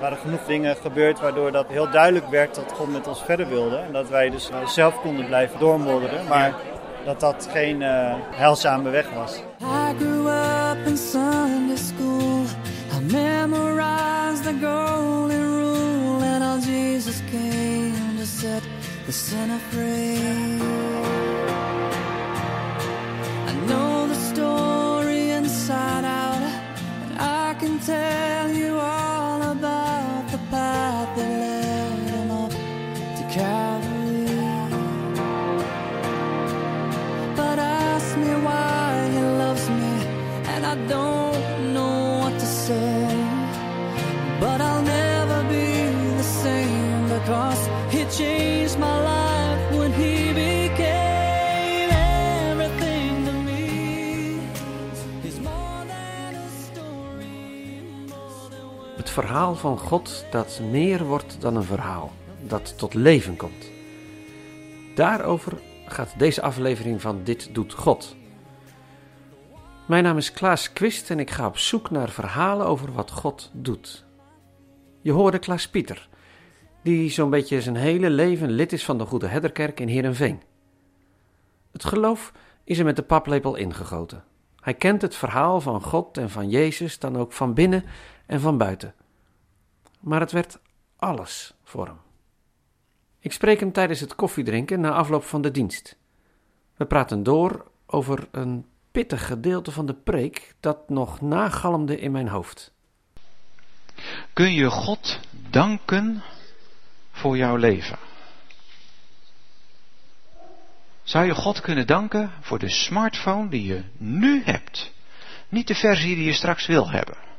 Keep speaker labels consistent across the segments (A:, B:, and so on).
A: Er waren genoeg dingen gebeurd waardoor dat heel duidelijk werd dat God met ons verder wilde. En dat wij dus eh, zelf konden blijven doormodderen. Maar dat dat geen uh, heilzame weg was. I grew up in Sunday school. I memorized the golden rule. And all Jesus came to set the sinner free.
B: Verhaal van God dat meer wordt dan een verhaal, dat tot leven komt. Daarover gaat deze aflevering van Dit Doet God. Mijn naam is Klaas Quist en ik ga op zoek naar verhalen over wat God doet. Je hoorde Klaas Pieter, die zo'n beetje zijn hele leven lid is van de Goede Herderkerk in Heerenveen. Het geloof is er met de paplepel ingegoten. Hij kent het verhaal van God en van Jezus dan ook van binnen en van buiten. Maar het werd alles voor hem. Ik spreek hem tijdens het koffiedrinken na afloop van de dienst. We praten door over een pittig gedeelte van de preek dat nog nagalmde in mijn hoofd.
C: Kun je God danken voor jouw leven? Zou je God kunnen danken voor de smartphone die je nu hebt? Niet de versie die je straks wil hebben.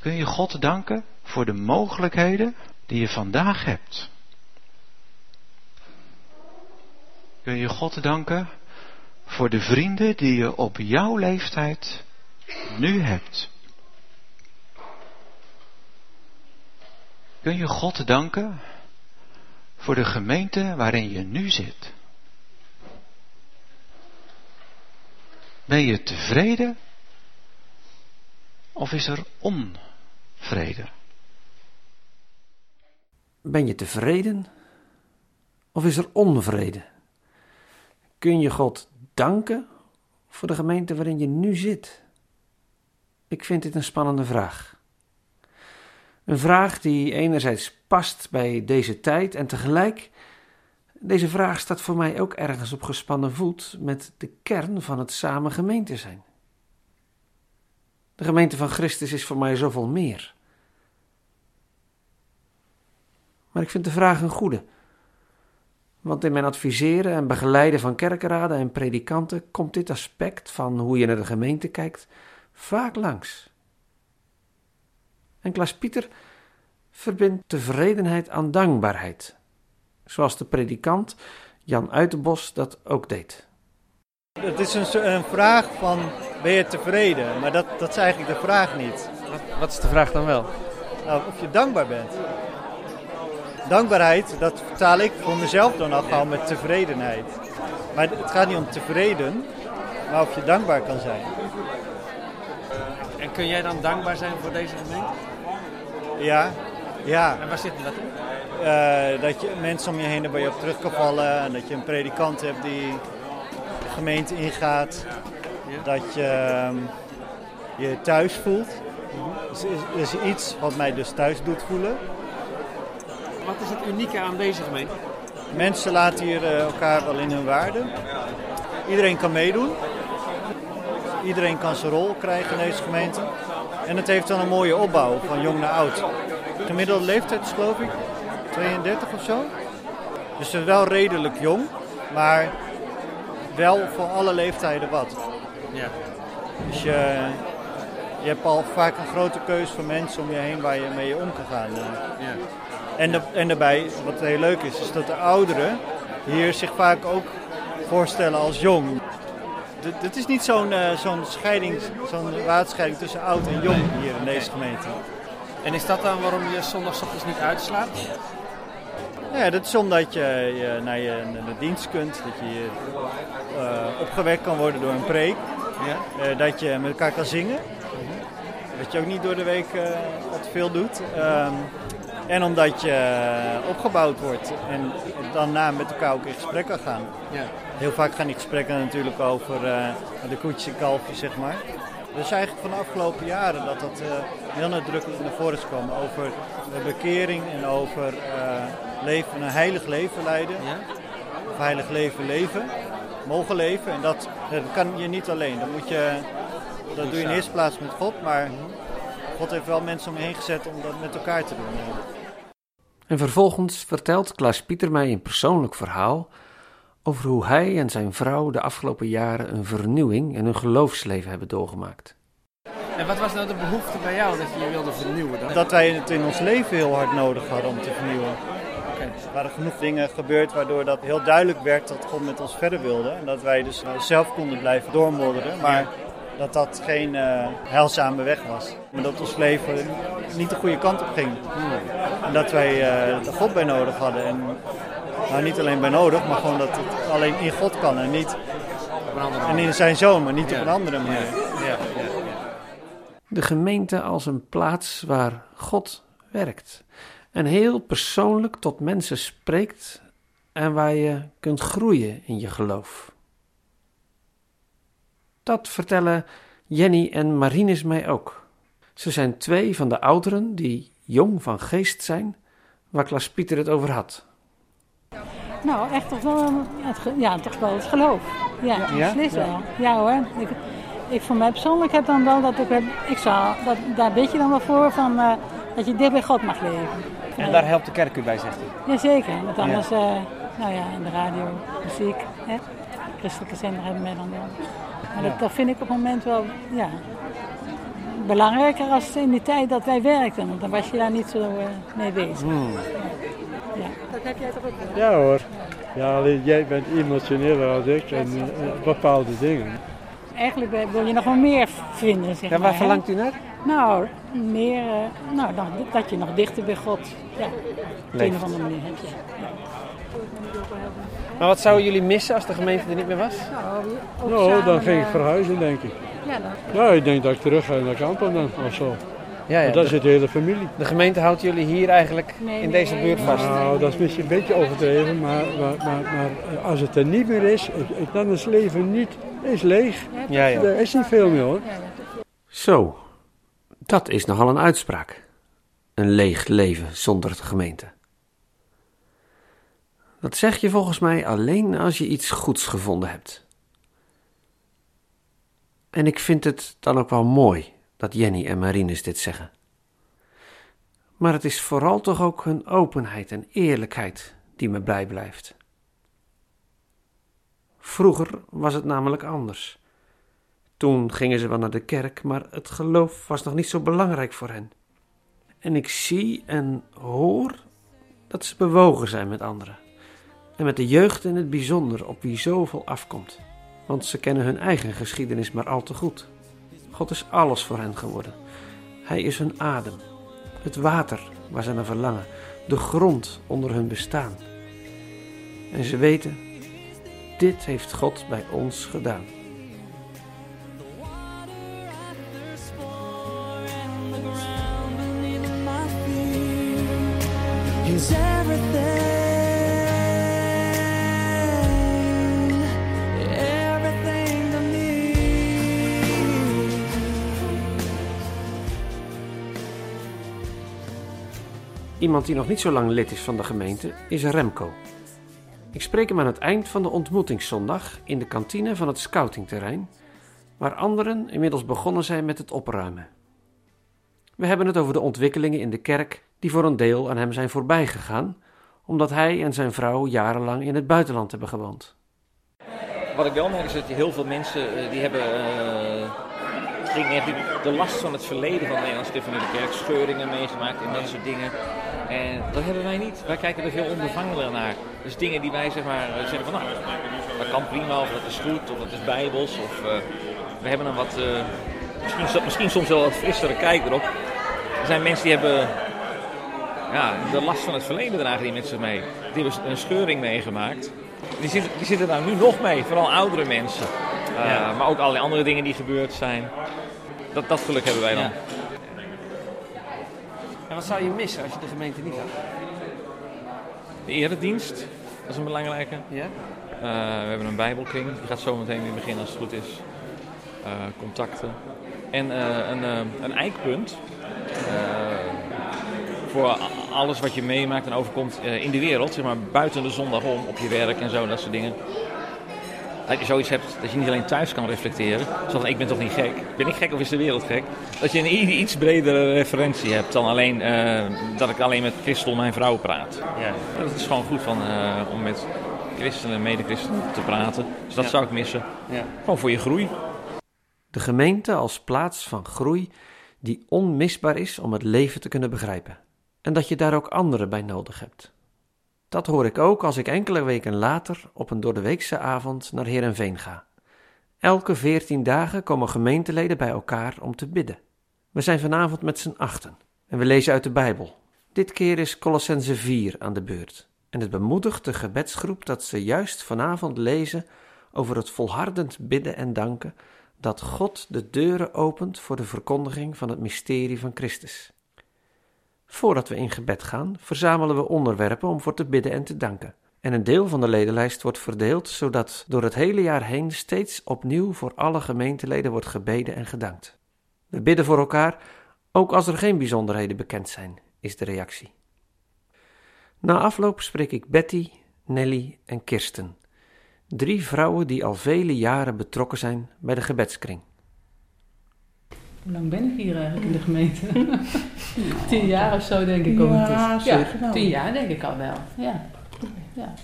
C: Kun je God danken voor de mogelijkheden die je vandaag hebt? Kun je God danken voor de vrienden die je op jouw leeftijd nu hebt? Kun je God danken voor de gemeente waarin je nu zit? Ben je tevreden of is er onvrede?
B: Ben je tevreden of is er onvrede? Kun je God danken voor de gemeente waarin je nu zit? Ik vind dit een spannende vraag. Een vraag die enerzijds past bij deze tijd en tegelijk, deze vraag staat voor mij ook ergens op gespannen voet met de kern van het samen gemeente zijn. De gemeente van Christus is voor mij zoveel meer. Maar ik vind de vraag een goede. Want in mijn adviseren en begeleiden van kerkenraden en predikanten komt dit aspect van hoe je naar de gemeente kijkt vaak langs. En Klaas Pieter verbindt tevredenheid aan dankbaarheid, zoals de predikant Jan Uitenbos dat ook deed.
A: Het is een, een, vraag van, ben je tevreden? Maar dat, dat is eigenlijk de vraag niet.
B: Wat, wat is de vraag dan wel?
A: Nou, of je dankbaar bent. Dankbaarheid, dat vertaal ik voor mezelf dan al gauw met tevredenheid. Maar het gaat niet om tevreden, maar of je dankbaar kan zijn.
B: En kun jij dan dankbaar zijn voor deze gemeente?
A: Ja, ja.
B: En waar zit dat in?
A: Uh, dat je mensen om je heen waar je op terug kan vallen. En dat je een predikant hebt die gemeente ingaat. Dat je um, je thuis voelt. Dus is, is iets wat mij dus thuis doet voelen.
B: Wat is het unieke aan deze gemeente?
A: Mensen laten hier uh, elkaar wel in hun waarde. Iedereen kan meedoen. Iedereen kan zijn rol krijgen in deze gemeente. En het heeft dan een mooie opbouw van jong naar oud. Gemiddelde leeftijd is geloof ik 32 of zo. Dus wel redelijk jong, maar wel voor alle leeftijden wat.
B: Ja.
A: Dus je, je hebt al vaak een grote keuze van mensen om je heen waar je mee om kan gaan.
B: Ja.
A: En, de, en daarbij, wat heel leuk is, is dat de ouderen hier zich vaak ook voorstellen als jong. Het is niet zo'n uh, zo'n scheiding, zo'n waterscheiding tussen oud en jong hier in deze gemeente.
B: En is dat dan waarom je zondagochtends niet uitslaat?
A: Ja, dat is omdat je, je naar, je naar de dienst kunt, dat je uh, opgewekt kan worden door een preek,
B: ja.
A: uh, dat je met elkaar kan zingen.
D: Dat je ook niet door de week uh, wat te veel doet. Ehm, en omdat je opgebouwd wordt en dan na met elkaar ook in gesprek kan gaan. Ja. Heel vaak gaan die gesprekken natuurlijk over de koetjes en kalfjes, zeg maar. Dus eigenlijk van de afgelopen jaren dat dat heel nadrukkelijk naar voren is gekomen over bekering en over leven, een heilig leven leiden. Ja? Of heilig leven leven, mogen leven. En dat, dat kan je niet alleen. Dat, moet je, dat doe je in de eerste plaats met God, maar God heeft wel mensen om je heen gezet om dat met elkaar te doen.
B: En vervolgens vertelt Klaas Pieter mij een persoonlijk verhaal over hoe hij en zijn vrouw de afgelopen jaren een vernieuwing in hun geloofsleven hebben doorgemaakt.
E: En wat was nou de behoefte bij jou dat je je wilde vernieuwen? Dan?
D: Dat wij het in ons leven heel hard nodig hadden om te vernieuwen. Er waren genoeg dingen gebeurd waardoor dat heel duidelijk werd dat God met ons verder wilde. En dat wij dus zelf konden blijven doormodderen. Maar dat dat geen uh, heilzame weg was. Maar dat ons leven niet de goede kant op ging. En dat wij uh, er God bij nodig hadden. En nou, niet alleen bij nodig, maar gewoon dat het alleen in God kan. En niet en in zijn zoon, maar niet op een andere manier. Ja. Ja.
B: De gemeente als een plaats waar God werkt en heel persoonlijk tot mensen spreekt en waar je kunt groeien in je geloof. Dat vertellen Jenny en Marinus mij ook. Ze zijn twee van de ouderen die jong van geest zijn, waar Klaas Pieter het over had.
F: Nou, echt toch wel het, ja, toch wel het geloof. Ja, ja? beslist wel. Ja hoor. Ik, ik voor mij persoonlijk heb dan wel dat ik, ik zou, dat, daar weet je dan wel voor van, uh, dat je dicht bij God mag leven.
E: En daar helpt de kerk u bij, zegt u?
F: Jazeker, want anders, ja. Uh, nou ja, in de radio, muziek, hè, christelijke zender hebben mij dan wel. Maar dat, dat, vind ik op het moment wel, ja, belangrijker als in die tijd dat wij werkten. Want dan was je daar niet zo uh, mee bezig. Hmm. Ja. Dat heb jij toch ook wel?
G: Ja hoor. Ja, alleen jij bent emotioneler als ik en uh, bepaalde dingen.
F: Eigenlijk wil je nog wel meer vinden, zeg
E: ja, waar verlangt u naar?
F: Nou, meer, uh, nou, dat je nog dichter bij God, ja, op een of andere manier heb je. Ja.
E: Maar wat zouden jullie missen als de gemeente er niet meer was?
G: Nou, nou dan ging ik verhuizen, denk ik. Ja, dan. ja, ik denk dat ik terug ga naar Kampen dan, of zo. Ja, ja, dat zit de hele familie.
E: De gemeente houdt jullie hier eigenlijk in deze buurt vast?
G: Nou, dat is misschien een beetje overdreven, maar, maar, maar, maar als het er niet meer is, dan is het leven niet, is leeg. Ja, ja. Er is niet veel meer hoor.
B: Zo, dat is nogal een uitspraak. Een leeg leven zonder de gemeente. Dat zeg je volgens mij alleen als je iets goeds gevonden hebt. En ik vind het dan ook wel mooi dat Jenny en Marinus dit zeggen. Maar het is vooral toch ook hun openheid en eerlijkheid die me bijblijft. Vroeger was het namelijk anders. Toen gingen ze wel naar de kerk, maar het geloof was nog niet zo belangrijk voor hen. En ik zie en hoor dat ze bewogen zijn met anderen. En met de jeugd in het bijzonder, op wie zoveel afkomt. Want ze kennen hun eigen geschiedenis maar al te goed. God is alles voor hen geworden. Hij is hun adem, het water waar ze naar verlangen, de grond onder hun bestaan. En ze weten, dit heeft God bij ons gedaan. Iemand die nog niet zo lang lid is van de gemeente is Remco. Ik spreek hem aan het eind van de ontmoetingszondag in de kantine van het scoutingterrein, waar anderen inmiddels begonnen zijn met het opruimen. We hebben het over de ontwikkelingen in de kerk die voor een deel aan hem zijn voorbijgegaan, omdat hij en zijn vrouw jarenlang in het buitenland hebben gewoond.
H: Wat ik wel merk is dat heel veel mensen eh, die hebben uh, de last van het verleden van de Nederlandse de Kerk, scheuringen meegemaakt en dat soort dingen. En dat hebben wij niet. Wij kijken er veel onbevangenlijker naar. Dus dingen die wij zeg maar eh, zeggen van nou, dat kan prima of dat is goed of dat is bijbels. Of we hebben een wat, misschien, misschien soms wel wat frissere kijk erop. Er zijn mensen die hebben ja, de last van het verleden dragen die zich mee. Die hebben een scheuring meegemaakt. Die zitten, die zitten daar nu nog mee, vooral oudere mensen. Uh, Maar ook allerlei andere dingen die gebeurd zijn. Dat, dat geluk hebben wij dan.
E: En wat zou je missen als je de gemeente niet had?
H: De eredienst, dat is een belangrijke.
E: Ja?
H: Uh, we hebben een bijbelkring, die gaat zo meteen weer beginnen als het goed is. Uh, contacten. En een, een eikpunt voor alles wat je meemaakt en overkomt in de wereld, zeg maar buiten de zondag om, op je werk en zo, dat soort dingen. Dat je zoiets hebt dat je niet alleen thuis kan reflecteren. Zo van, ik ben toch niet gek? Ben ik gek of is de wereld gek? Dat je een iets bredere referentie hebt dan alleen dat ik alleen met Christel, mijn vrouw, praat. Ja. Dat is gewoon goed van, om met christenen en medechristenen te praten. Dus dat zou ik missen. Ja. Gewoon voor je groei.
B: De gemeente als plaats van groei die onmisbaar is om het leven te kunnen begrijpen. En dat je daar ook anderen bij nodig hebt. Dat hoor ik ook als ik enkele weken later op een doordeweekse avond naar Heerenveen ga. Elke veertien dagen komen gemeenteleden bij elkaar om te bidden. We zijn vanavond met z'n achten en we lezen uit de Bijbel. Dit keer is Colossense 4 aan de beurt. En het bemoedigt de gebedsgroep dat ze juist vanavond lezen over het volhardend bidden en danken dat God de deuren opent voor de verkondiging van het mysterie van Christus. Voordat we in gebed gaan, verzamelen we onderwerpen om voor te bidden en te danken. En een deel van de ledenlijst wordt verdeeld, zodat door het hele jaar heen steeds opnieuw voor alle gemeenteleden wordt gebeden en gedankt. We bidden voor elkaar, ook als er geen bijzonderheden bekend zijn, is de reactie. Na afloop spreek ik Betty, Nelly en Kirsten, drie vrouwen die al vele jaren betrokken zijn bij de gebedskring.
I: Hoe lang ben ik hier eigenlijk in de gemeente? tien jaar of zo denk ik ja, ja, tien jaar denk ik al wel. Ja. Ja.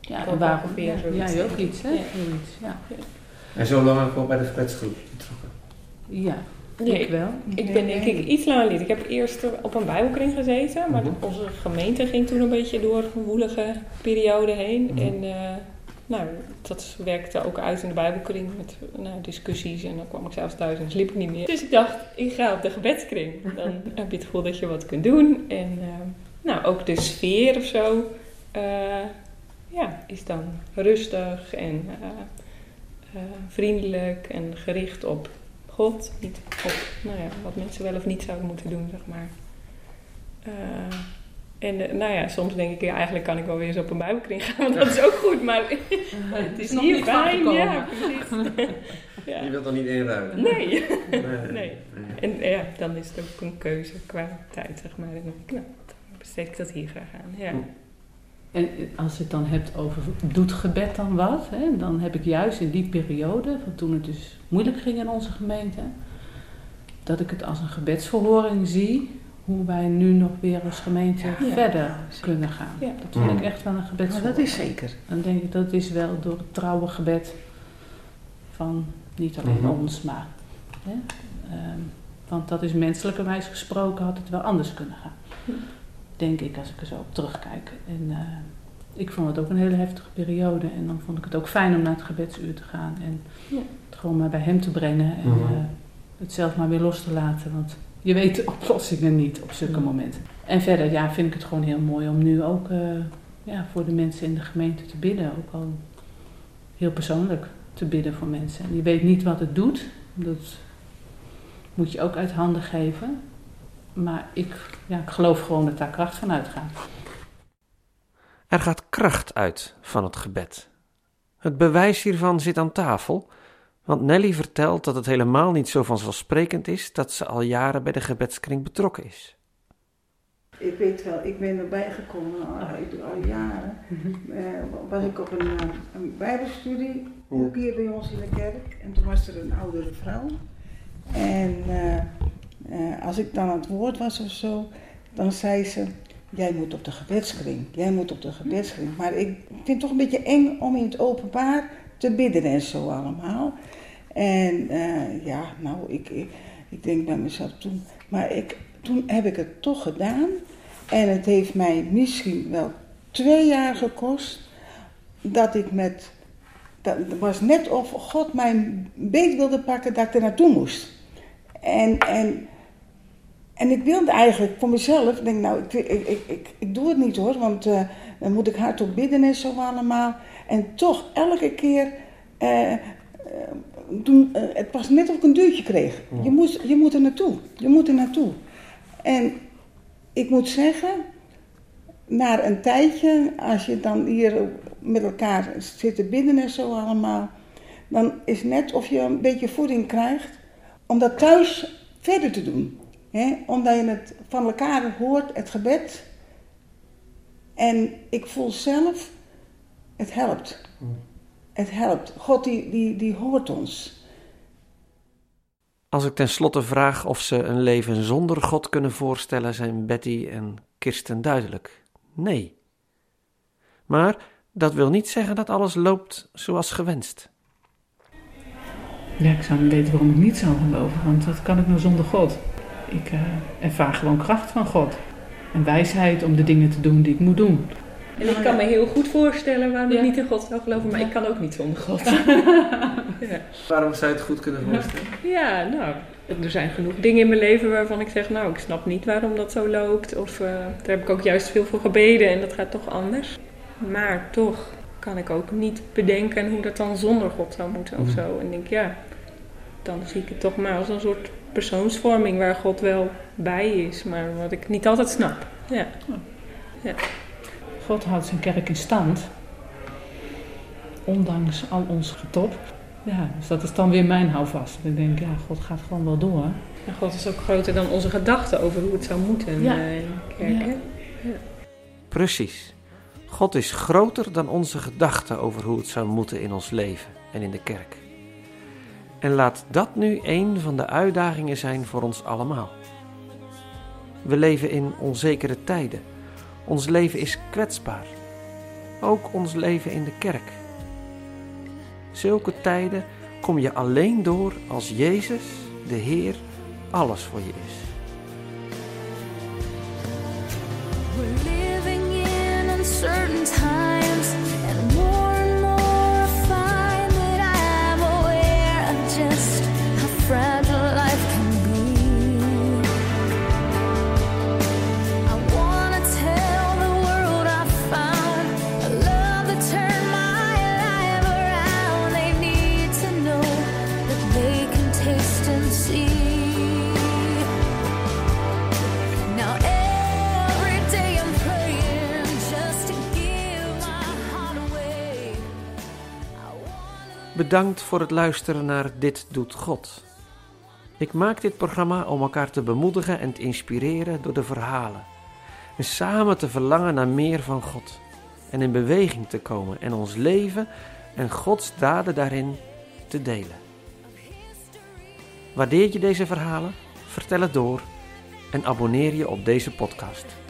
I: Ja, en waarom? Ja, ja, ook iets, hè? Ja. ja.
E: En zo lang ook bij de gebedsgroep betrokken?
I: Ja,
J: Nee, ik wel. Ik ben denk ik iets langer niet. Ik heb eerst op een bijbelkring gezeten, maar mhm. onze gemeente ging toen een beetje door een woelige periode heen. Mhm. En uh, nou, dat werkte ook uit in de bijbelkring met nou, discussies en dan kwam ik zelfs thuis en sliep ik niet meer. Dus ik dacht, ik ga op de gebedskring. Dan heb je het gevoel dat je wat kunt doen. En uh, nou, ook de sfeer of zo uh, ja, is dan rustig en vriendelijk en gericht op God, niet op nou ja, wat mensen wel of niet zouden moeten doen, zeg maar. En uh, nou ja, soms denk ik, ja, eigenlijk kan ik wel weer eens op een bijbelkring gaan, want dat is ook goed, maar het is hier fijn. Ja, precies.
E: ja. Je wilt dan niet inruimen?
J: Nee. nee. nee. En ja, dan is het ook een keuze qua tijd, zeg maar. En dan, nou, dan besteed ik dat hier graag aan. Ja. Hm.
I: En als je het dan hebt over doet gebed dan wat, hè, dan heb ik juist in die periode, van toen het dus moeilijk ging in onze gemeente, dat ik het als een gebedsverhoring zie, hoe wij nu nog weer als gemeente verder kunnen gaan. Ja. Dat vind ik echt wel een gebedsverhoring.
E: dat is zeker.
I: Dan denk ik dat is wel door het trouwe gebed van niet alleen mhm. ons, maar. Hè, um, want dat is menselijkerwijs gesproken, had het wel anders kunnen gaan. Denk ik als ik er zo op terugkijk. En uh, ik vond het ook een hele heftige periode. En dan vond ik het ook fijn om naar het gebedsuur te gaan. En ja. het gewoon maar bij hem te brengen. En uh, het zelf maar weer los te laten. Want je weet de oplossingen niet op zulke momenten. En verder ja, vind ik het gewoon heel mooi om nu ook uh, ja, voor de mensen in de gemeente te bidden. Ook al heel persoonlijk te bidden voor mensen. En je weet niet wat het doet. Dat moet je ook uit handen geven. Maar ik, ja, ik geloof gewoon dat daar kracht van uitgaat.
B: Er gaat kracht uit van het gebed. Het bewijs hiervan zit aan tafel, want Nelly vertelt dat het helemaal niet zo vanzelfsprekend is dat ze al jaren bij de gebedskring betrokken is.
K: Ik weet wel, ik ben erbij gekomen al, al jaren. Uh, was ik op een, eh, een bijbelstudie, ook hier bij ons in de kerk. En toen was er een oudere vrouw. En uh, als ik dan aan het woord was of zo, dan zei ze, jij moet op de gebedskring, jij moet op de gebedskring. Maar ik vind het toch een beetje eng om in het openbaar te bidden en zo allemaal. En uh, ja, nou, ik, ik, denk bij mezelf toen, maar ik, toen heb ik het toch gedaan. En het heeft mij misschien wel twee jaar gekost dat ik met, dat was net of God mijn beet wilde pakken dat ik er naartoe moest. En, en en ik wilde eigenlijk voor mezelf, denk nou, ik, ik, ik, ik, doe het niet hoor, want uh, dan moet ik hardop bidden en zo allemaal. En toch elke keer, uh, toen, het was net of ik een duwtje kreeg. Je, moet, je moet er naartoe, je moet er naartoe. En ik moet zeggen, na een tijdje, als je dan hier met elkaar zit te bidden en zo allemaal, dan is net of je een beetje voeding krijgt om dat thuis verder te doen. Hè? Omdat je het van elkaar hoort, het gebed. En ik voel zelf, het helpt. Het helpt. God die, die, die hoort ons.
B: Als ik tenslotte vraag of ze een leven zonder God kunnen voorstellen, zijn Betty en Kirsten duidelijk. Nee. Maar dat wil niet zeggen dat alles loopt zoals gewenst.
I: Ja, ik zou niet weten waarom ik niet zou geloven, want dat kan ik nou zonder God. Ik uh, ervaar gewoon kracht van God. En wijsheid om de dingen te doen die ik moet doen.
J: En ik kan me heel goed voorstellen waarom ik niet in God zou geloven, maar ik kan ook niet zonder God.
B: ja. Waarom zou je het goed kunnen voorstellen?
J: Ja, nou, er zijn genoeg dingen in mijn leven waarvan ik zeg, nou, ik snap niet waarom dat zo loopt. Of uh, daar heb ik ook juist veel voor gebeden en dat gaat toch anders. Maar toch kan ik ook niet bedenken hoe dat dan zonder God zou moeten of zo. En denk, ja, dan zie ik het toch maar als een soort persoonsvorming waar God wel bij is, maar wat ik niet altijd snap. Ja. ja.
I: God houdt zijn kerk in stand, ondanks al ons getop. Ja, dus dat is dan weer mijn houvast. Ik denk, ja, God gaat gewoon wel door.
J: En God is ook groter dan onze gedachten over hoe het zou moeten ja. in de kerk. Ja. Ja.
B: Precies. God is groter dan onze gedachten over hoe het zou moeten in ons leven en in de kerk. En laat dat nu een van de uitdagingen zijn voor ons allemaal. We leven in onzekere tijden. Ons leven is kwetsbaar. Ook ons leven in de kerk. Zulke tijden kom je alleen door als Jezus, de Heer, alles voor je is. Bedankt voor het luisteren naar Dit Doet God. Ik maak dit programma om elkaar te bemoedigen en te inspireren door de verhalen. En samen te verlangen naar meer van God. En in beweging te komen en ons leven en Gods daden daarin te delen. Waardeer je deze verhalen? Vertel het door en abonneer je op deze podcast.